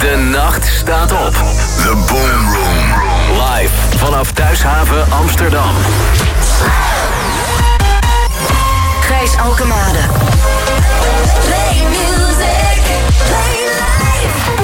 De nacht staat op. The Boom Room. Live vanaf Thuishaven Amsterdam. Gijs Alkemade. Play music. Play life.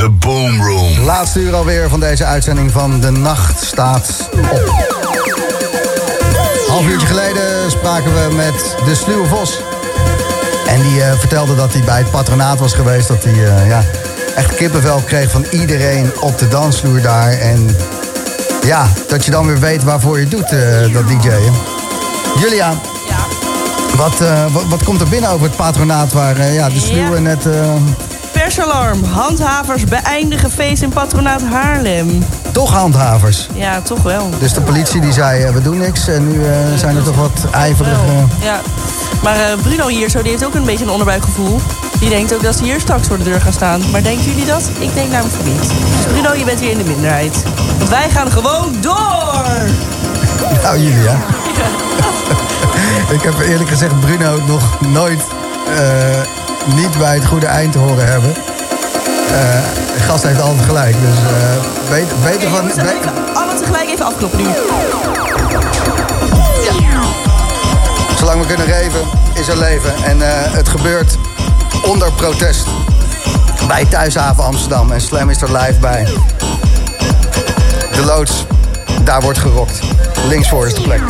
The Boom Room. Laatste uur alweer van deze uitzending van De Nacht staat op. Half uurtje geleden spraken we met de Sluwe Vos. En die eh, vertelde dat hij bij het patronaat was geweest. Dat hij eh, ja, echt kippenvel kreeg van iedereen op de dansvloer daar. En ja, dat je dan weer weet waarvoor je doet, eh, dat DJ'en. Julia, wat, eh, wat, wat komt er binnen over het patronaat waar eh, ja, de Sluwe Ja. net... eh, Persalarm. Handhavers beëindigen feest in patronaat Haarlem. toch handhavers. Ja, toch wel. Dus de politie die zei, eh, we doen niks. En nu eh, zijn er toch wat ijverige... Wel, Ja. Maar eh, Bruno hier zo, die heeft ook een beetje een onderbuikgevoel. Die denkt ook dat ze hier straks voor de deur gaan staan. Maar denken jullie dat? Ik denk namelijk niet. Dus Bruno, je bent hier in de minderheid. Want wij gaan gewoon door! Nou, Julia. Ik heb eerlijk gezegd Bruno nog nooit eh, niet bij het goede eind horen hebben. Eh, de gast heeft altijd gelijk. Dus eh, beter, beter van... be- even alle tegelijk even afkloppen nu. zolang we kunnen geven, is er leven. En eh, het gebeurt onder protest. Bij Thuishaven Amsterdam. En Slam is er live bij. De loods, daar wordt gerokt. Linksvoor is de plek.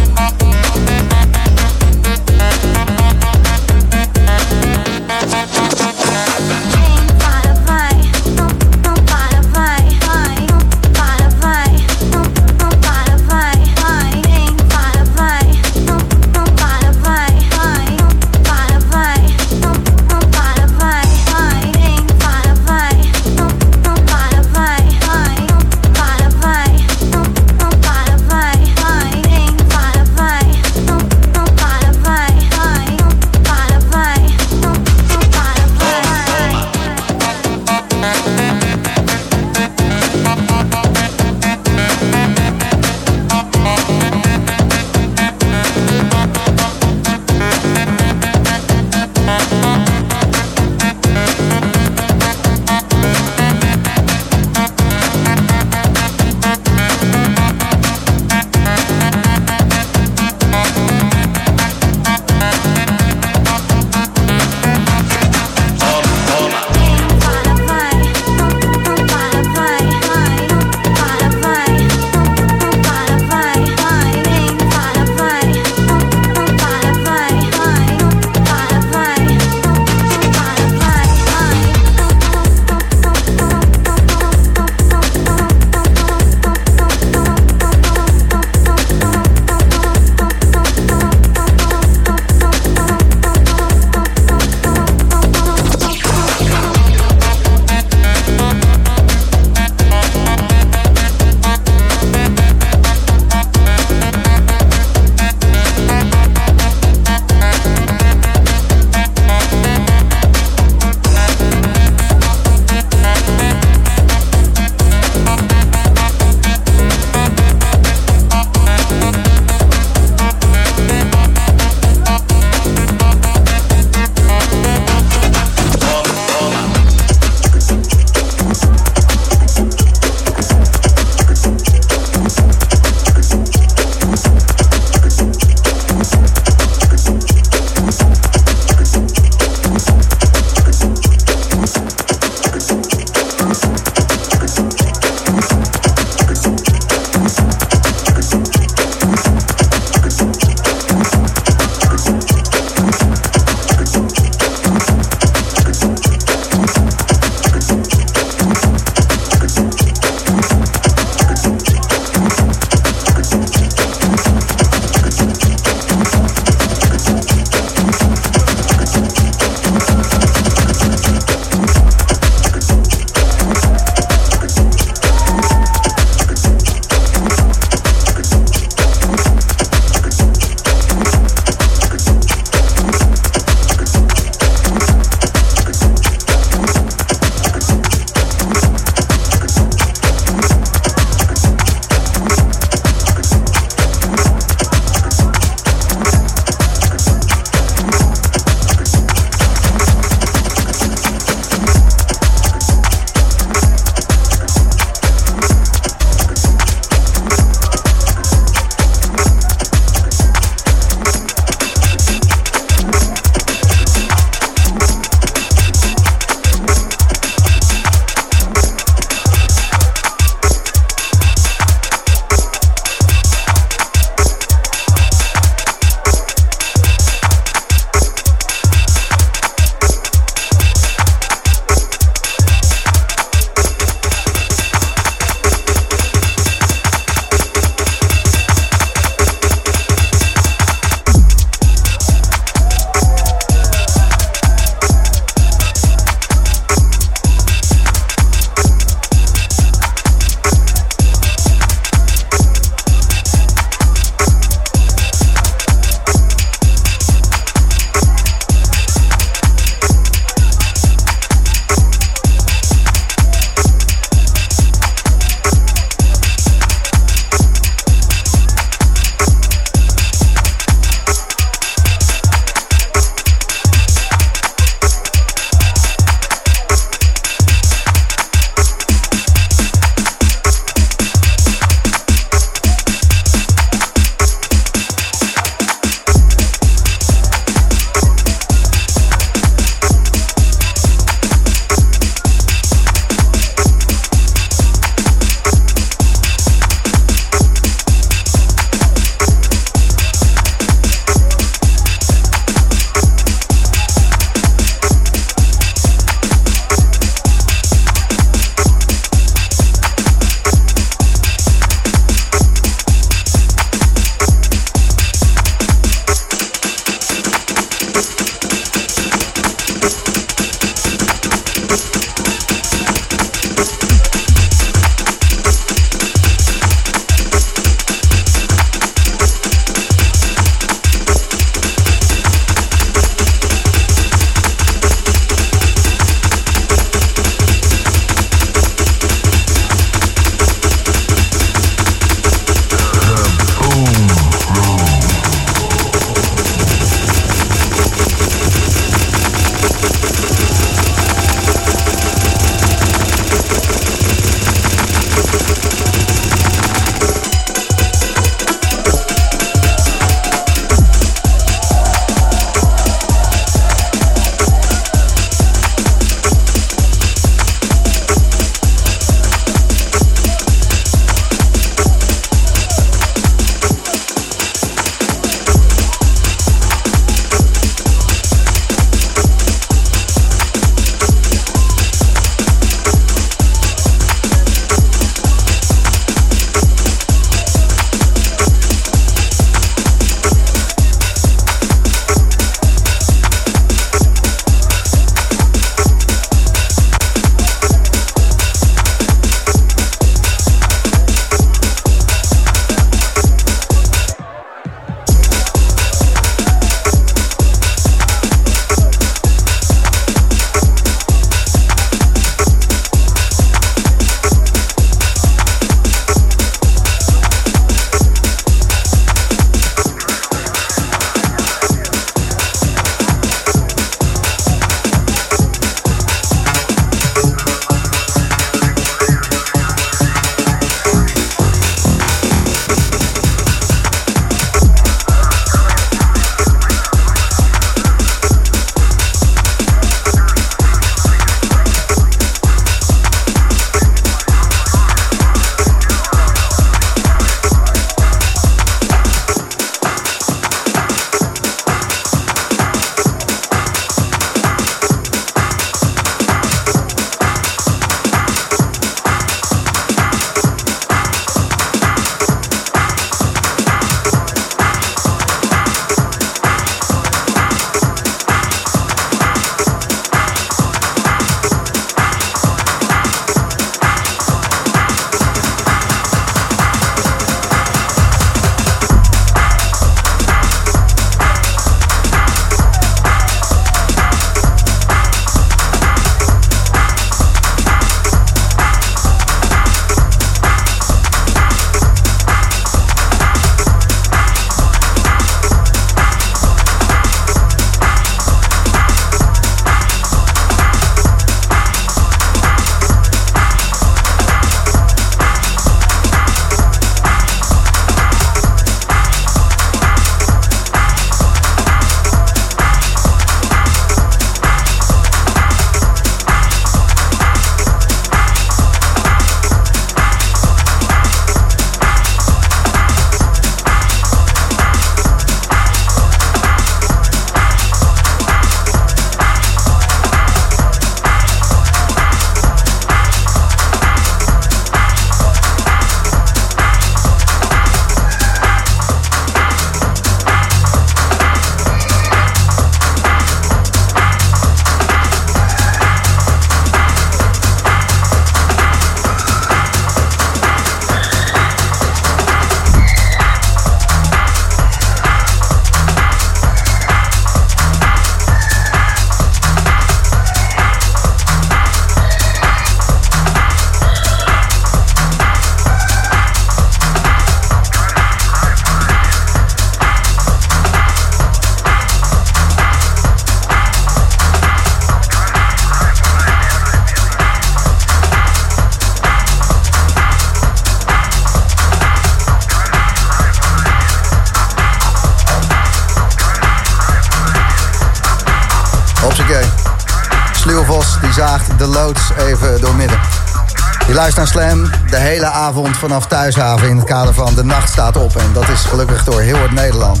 Naar Slam de hele avond vanaf Thuishaven in het kader van De Nacht staat op. En dat is gelukkig door heel het Nederland.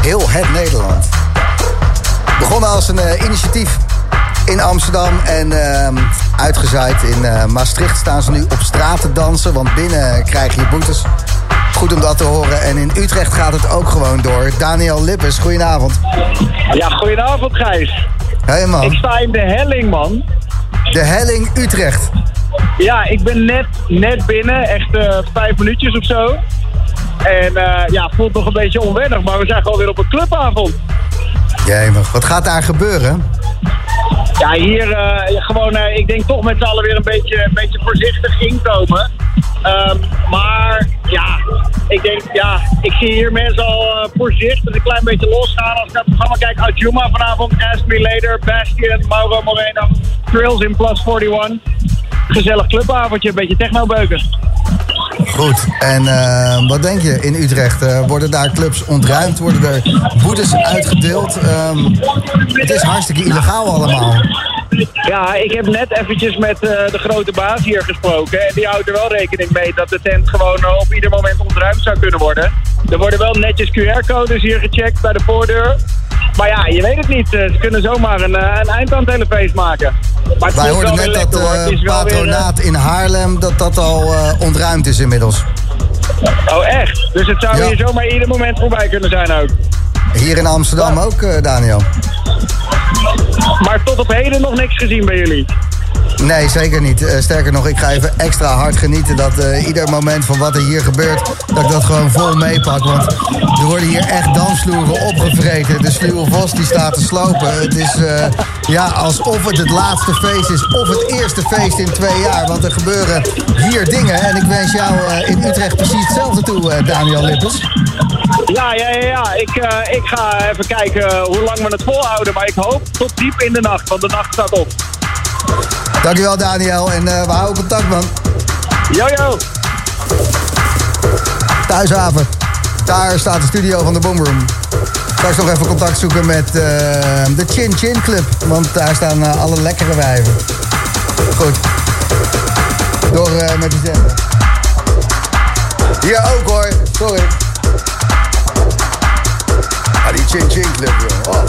Heel het Nederland. Begonnen als een eh, initiatief in Amsterdam en uh, uitgezaaid in uh, Maastricht staan ze nu op straat te dansen, want binnen krijg je boetes. Goed om dat te horen. En in Utrecht gaat het ook gewoon door. Daniel Lippes, goedenavond. Ja, goedenavond Gijs. Hey man. Ik sta in de helling man. De helling Utrecht. Ja, ik ben net, net binnen, echt uh, vijf minuutjes of zo. En uh, ja, voelt nog een beetje onwennig, maar we zijn gewoon weer op een clubavond. Jemig, wat gaat daar gebeuren? Ja, hier uh, gewoon, ik denk toch met z'n allen weer een beetje, een beetje voorzichtig inkomen. Um, maar ja, ik denk, ja, ik zie hier mensen al voorzichtig een klein beetje losgaan. Als ik naar het programma kijk, Ajuma vanavond, Ask Me Later, Bastian, Mauro Moreno, Trills in Plus 41. Gezellig clubavondje, een beetje technobeuken. Goed, en uh, wat denk je in Utrecht? Uh, worden daar clubs ontruimd? Worden er boetes uitgedeeld? Um, het is hartstikke illegaal allemaal. Ja, ik heb net eventjes met uh, de grote baas hier gesproken. En die houdt er wel rekening mee dat de tent gewoon op ieder moment ontruimd zou kunnen worden. Er worden wel netjes QR-codes hier gecheckt bij de voordeur. Maar ja, je weet het niet. Ze kunnen zomaar een, een eind aan het hele feest maken. Maar Wij hoorden net dat uh, patronaat weer, uh... in Haarlem dat dat al ontruimd is inmiddels. Oh echt? Dus het zou ja. hier zomaar ieder moment voorbij kunnen zijn ook? Hier in Amsterdam ja. ook, Daniel. Maar tot op heden nog niks gezien bij jullie? Nee, zeker niet. Uh, sterker nog, ik ga even extra hard genieten dat uh, ieder moment van wat er hier gebeurt, dat ik dat gewoon vol meepak. Want er worden hier echt dansvloeren opgevreten. De sluwe vos die staat te slopen. Het is uh, ja, alsof het het laatste feest is of het eerste feest in twee jaar. Want er gebeuren hier dingen. En ik wens jou in Utrecht precies hetzelfde toe, Daniel Lippes. Ja, ja, ja. ja. Ik, ik ga even kijken hoe lang we het volhouden. Maar ik hoop tot diep in de nacht, want de nacht staat op. Dankjewel Daniel en uh, we houden contact man. Yo yo. Thuishaven. Daar staat de studio van de Boomroom. Straks nog even contact zoeken met uh, de Chin Chin Club. Want daar staan uh, alle lekkere wijven. Goed. Door met die zender. Hier ook hoor. Sorry. Ah, die Chin Chin Club. Joh. Oh.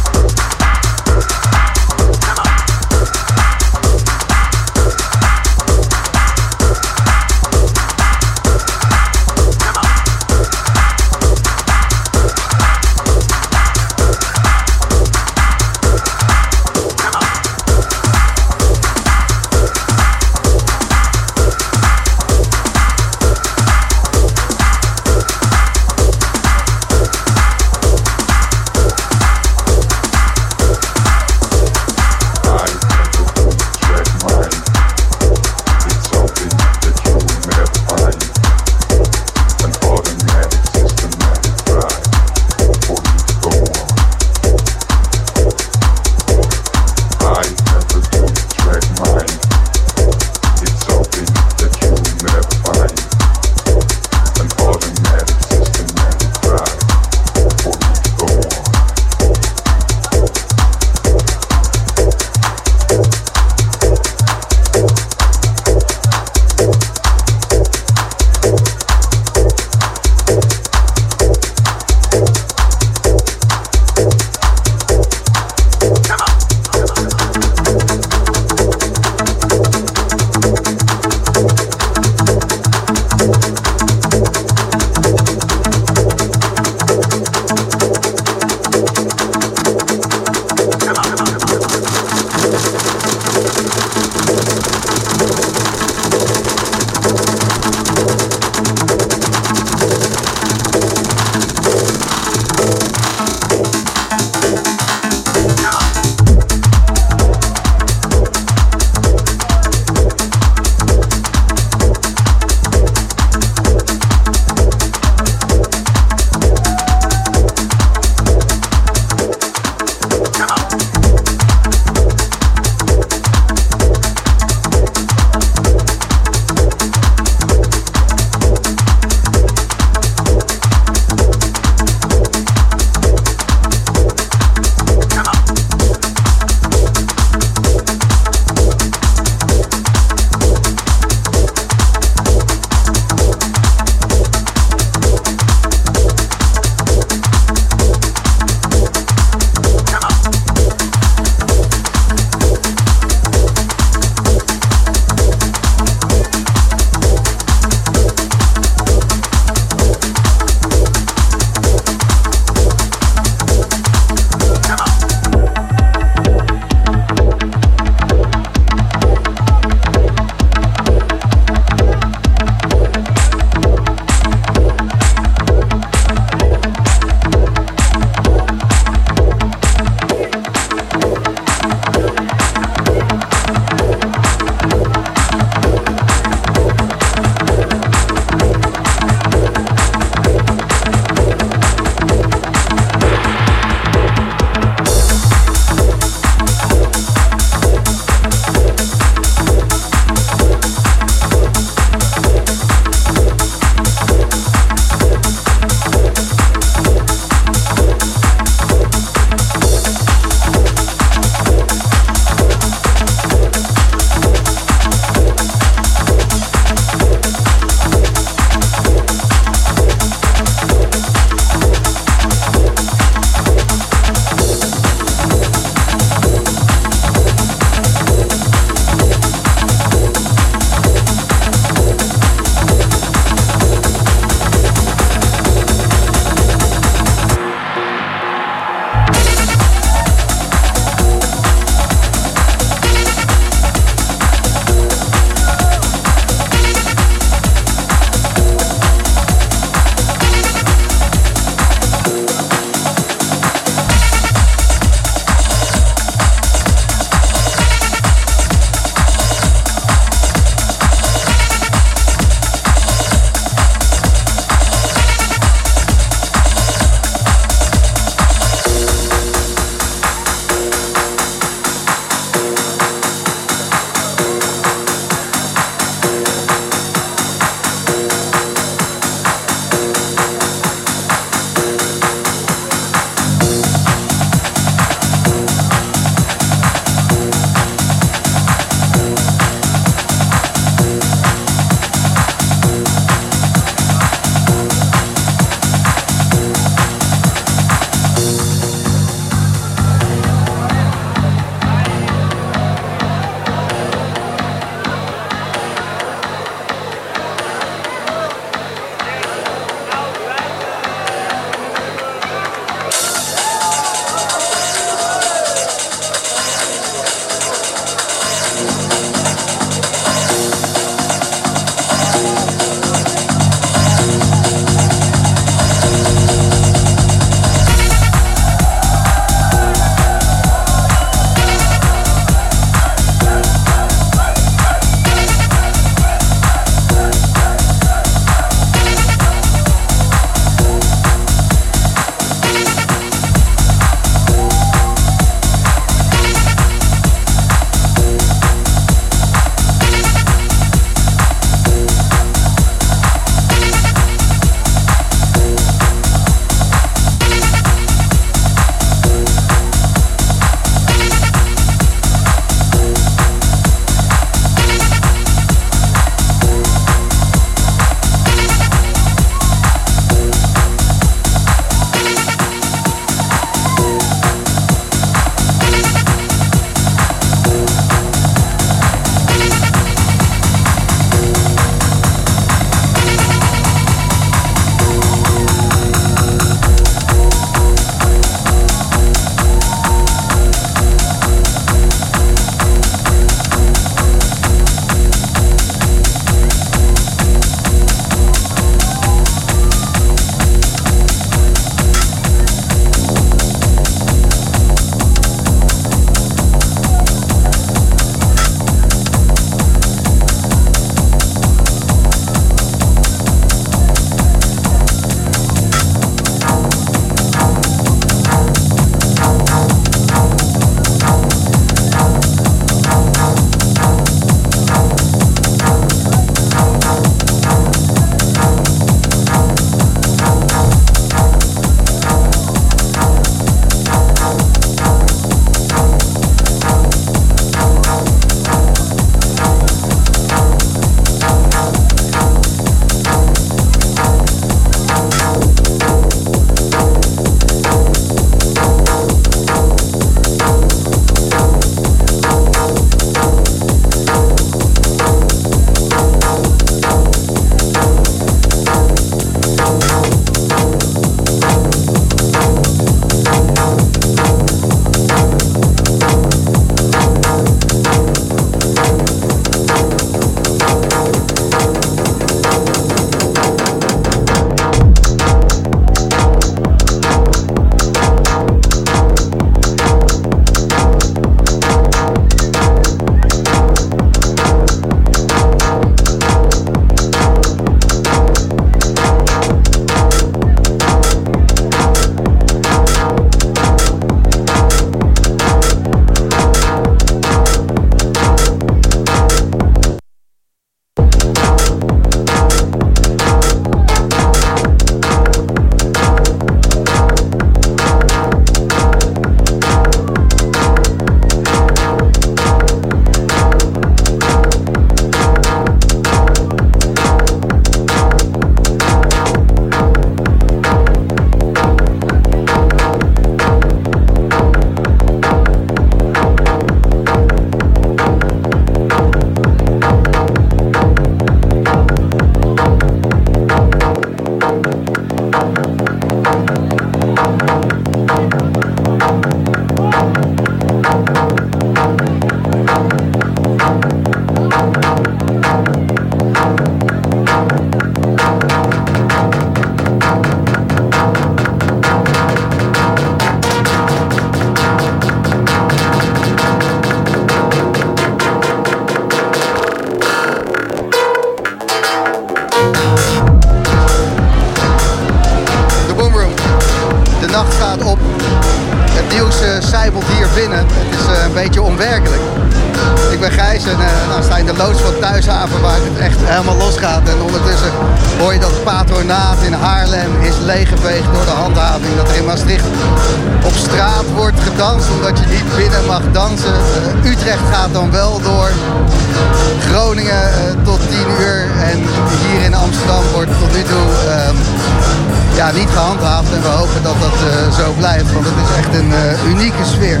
Eh, unieke sfeer.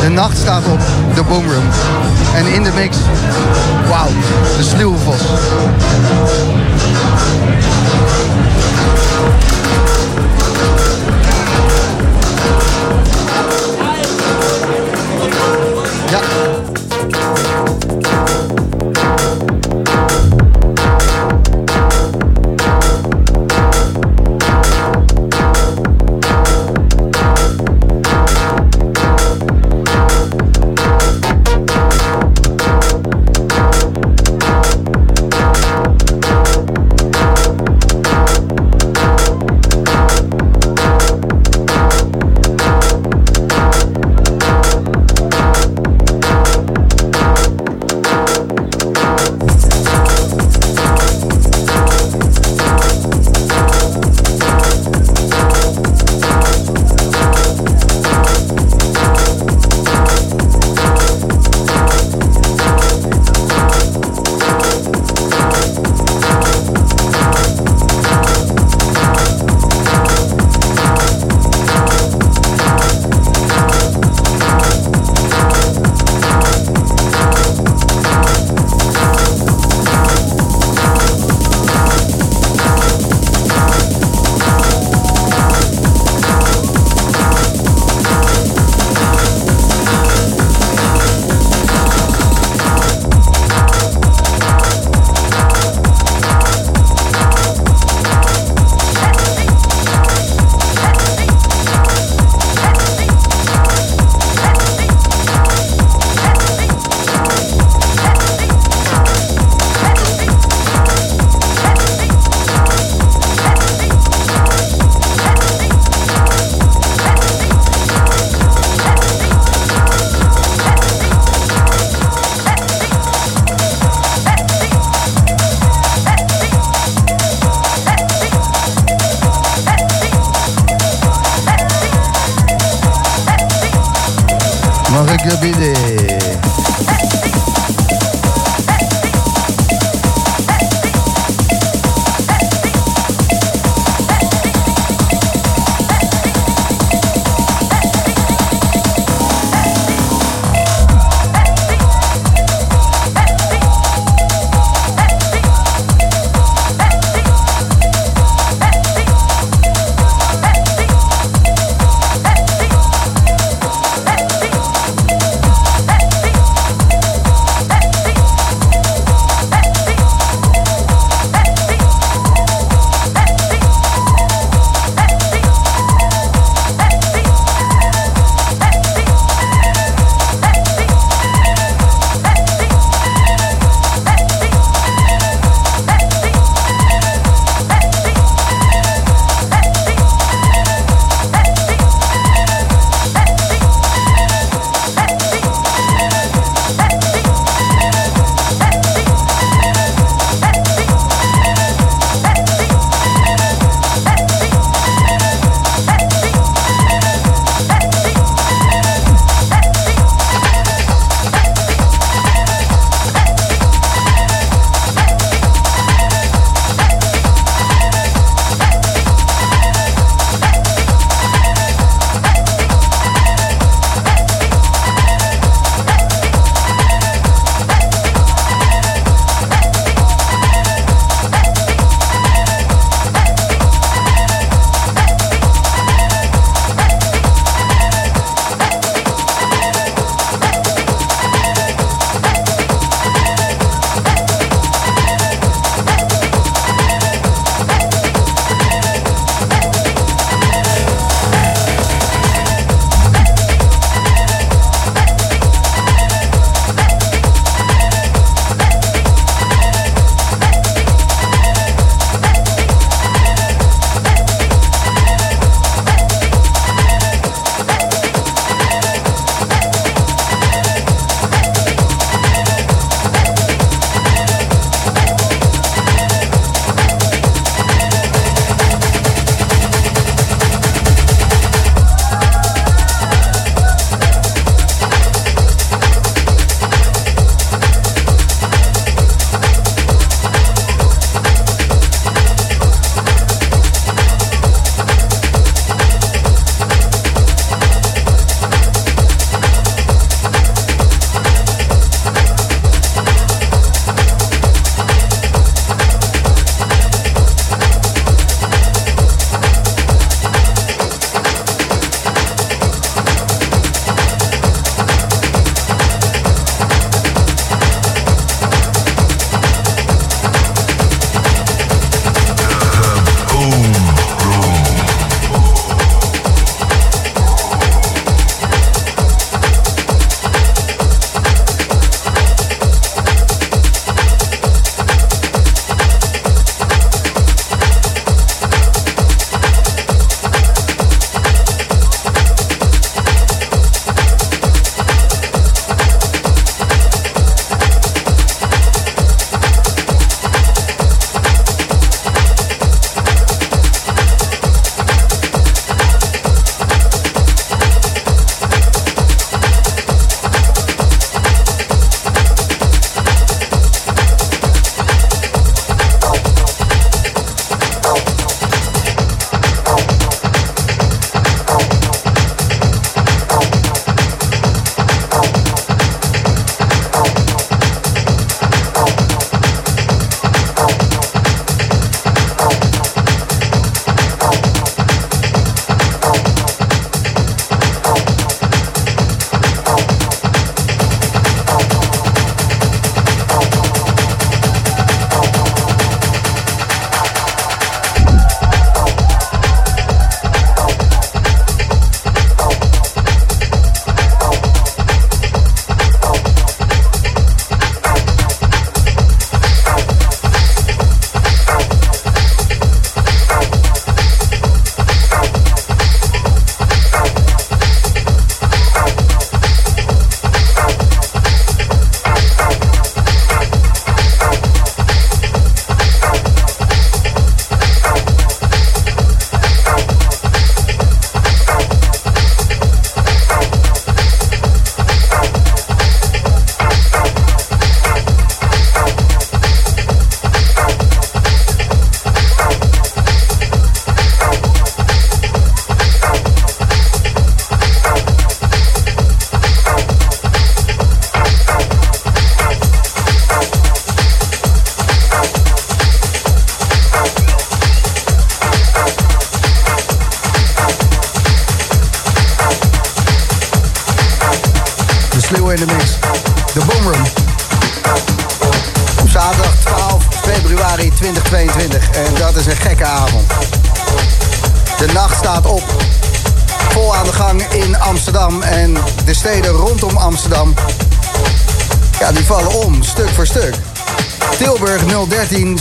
De nacht staat op de boomroom. En in de mix, wauw, de sluwe vos.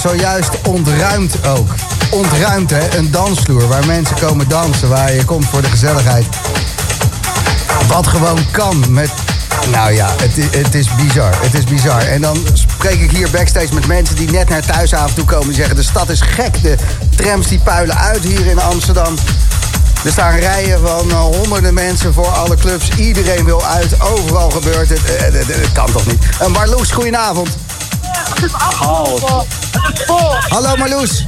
Zojuist ontruimd ook. Ontruimd, hè? Een dansvloer waar mensen komen dansen. Waar je komt voor de gezelligheid. Wat gewoon kan met... Nou ja, het, het is bizar. Het is bizar. En dan spreek ik hier backstage met mensen die net naar thuisavond toe komen. Die zeggen, de stad is gek. De trams die puilen uit hier in Amsterdam. Er staan rijen van eh, honderden mensen voor alle clubs. Iedereen wil uit. Overal gebeurt het. Eh, eh, eh, Het kan toch niet? Marloes, goedenavond. Hallo Marloes.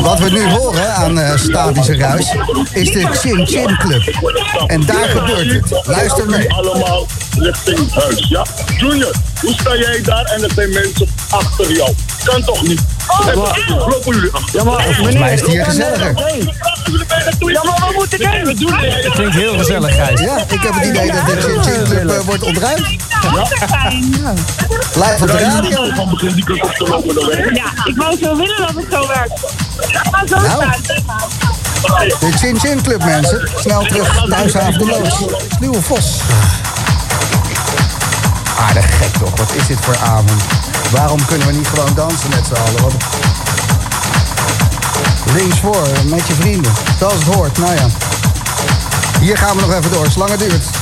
Wat we nu horen aan eh, statische ruis is de Chin Chin Club. En daar gebeurt het. Luister mee. allemaal richting huis, ja? Junior, hoe sta jij daar en er zijn mensen achter jou? Kan toch niet? Lopen jullie achter. Ja, maar Volgens mij is het hier gezelliger. Ja, maar wat moeten we doen? Klinkt heel gezellig, Gijs. Ja, ik heb het idee dat de Chin Chin Club eh, wordt ontruimd. Live op de radio. Ja, ik wou zo willen dat het zo werkt. Maar zo Nou. De Chin Chin Club, mensen. Snel terug thuishaven de loods. Sluwe Vos. Aardig gek toch? Wat is dit voor avond? Waarom kunnen we niet gewoon dansen met z'n allen? Links voor, met je vrienden. Zoals het hoort, nou ja. Hier gaan we nog even door, zolang het duurt.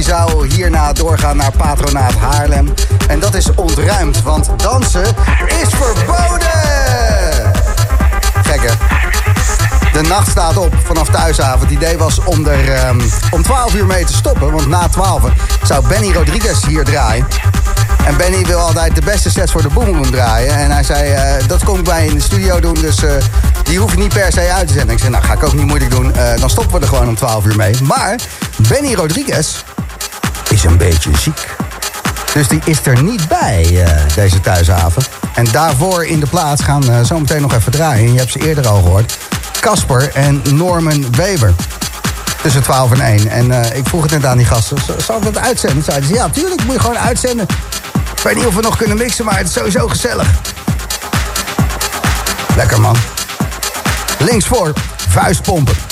die zou hierna doorgaan naar Patronaat Haarlem. En dat is ontruimd, want dansen is verboden! Gek hè? De nacht staat op vanaf Thuishaven. Het idee was om er ehm, om 12 uur mee te stoppen. Want na 12 zou Benny Rodriguez hier draaien. En Benny wil altijd de beste sets voor de Boomroom draaien. En hij zei, eh, dat kom ik bij in de studio doen. Dus eh, die hoef je niet per se uit te zetten. Ik zei, nou ga ik ook niet moeilijk doen. Eh, dan stoppen we er gewoon om 12 uur mee. Maar Benny Rodriguez beetje ziek. Dus die is er niet bij, eh, deze thuishaven. En daarvoor in de plaats gaan uh, zometeen nog even draaien. Je hebt ze eerder al gehoord. Casper en Norman Weber. Tussen 12 en 1. En eh, ik vroeg het net aan die gasten. Zal ik dat uitzenden? Zeiden ze, ja, tuurlijk moet je gewoon uitzenden. Ik weet niet of we nog kunnen mixen, maar het is sowieso gezellig. Lekker man. Links voor, vuistpompen.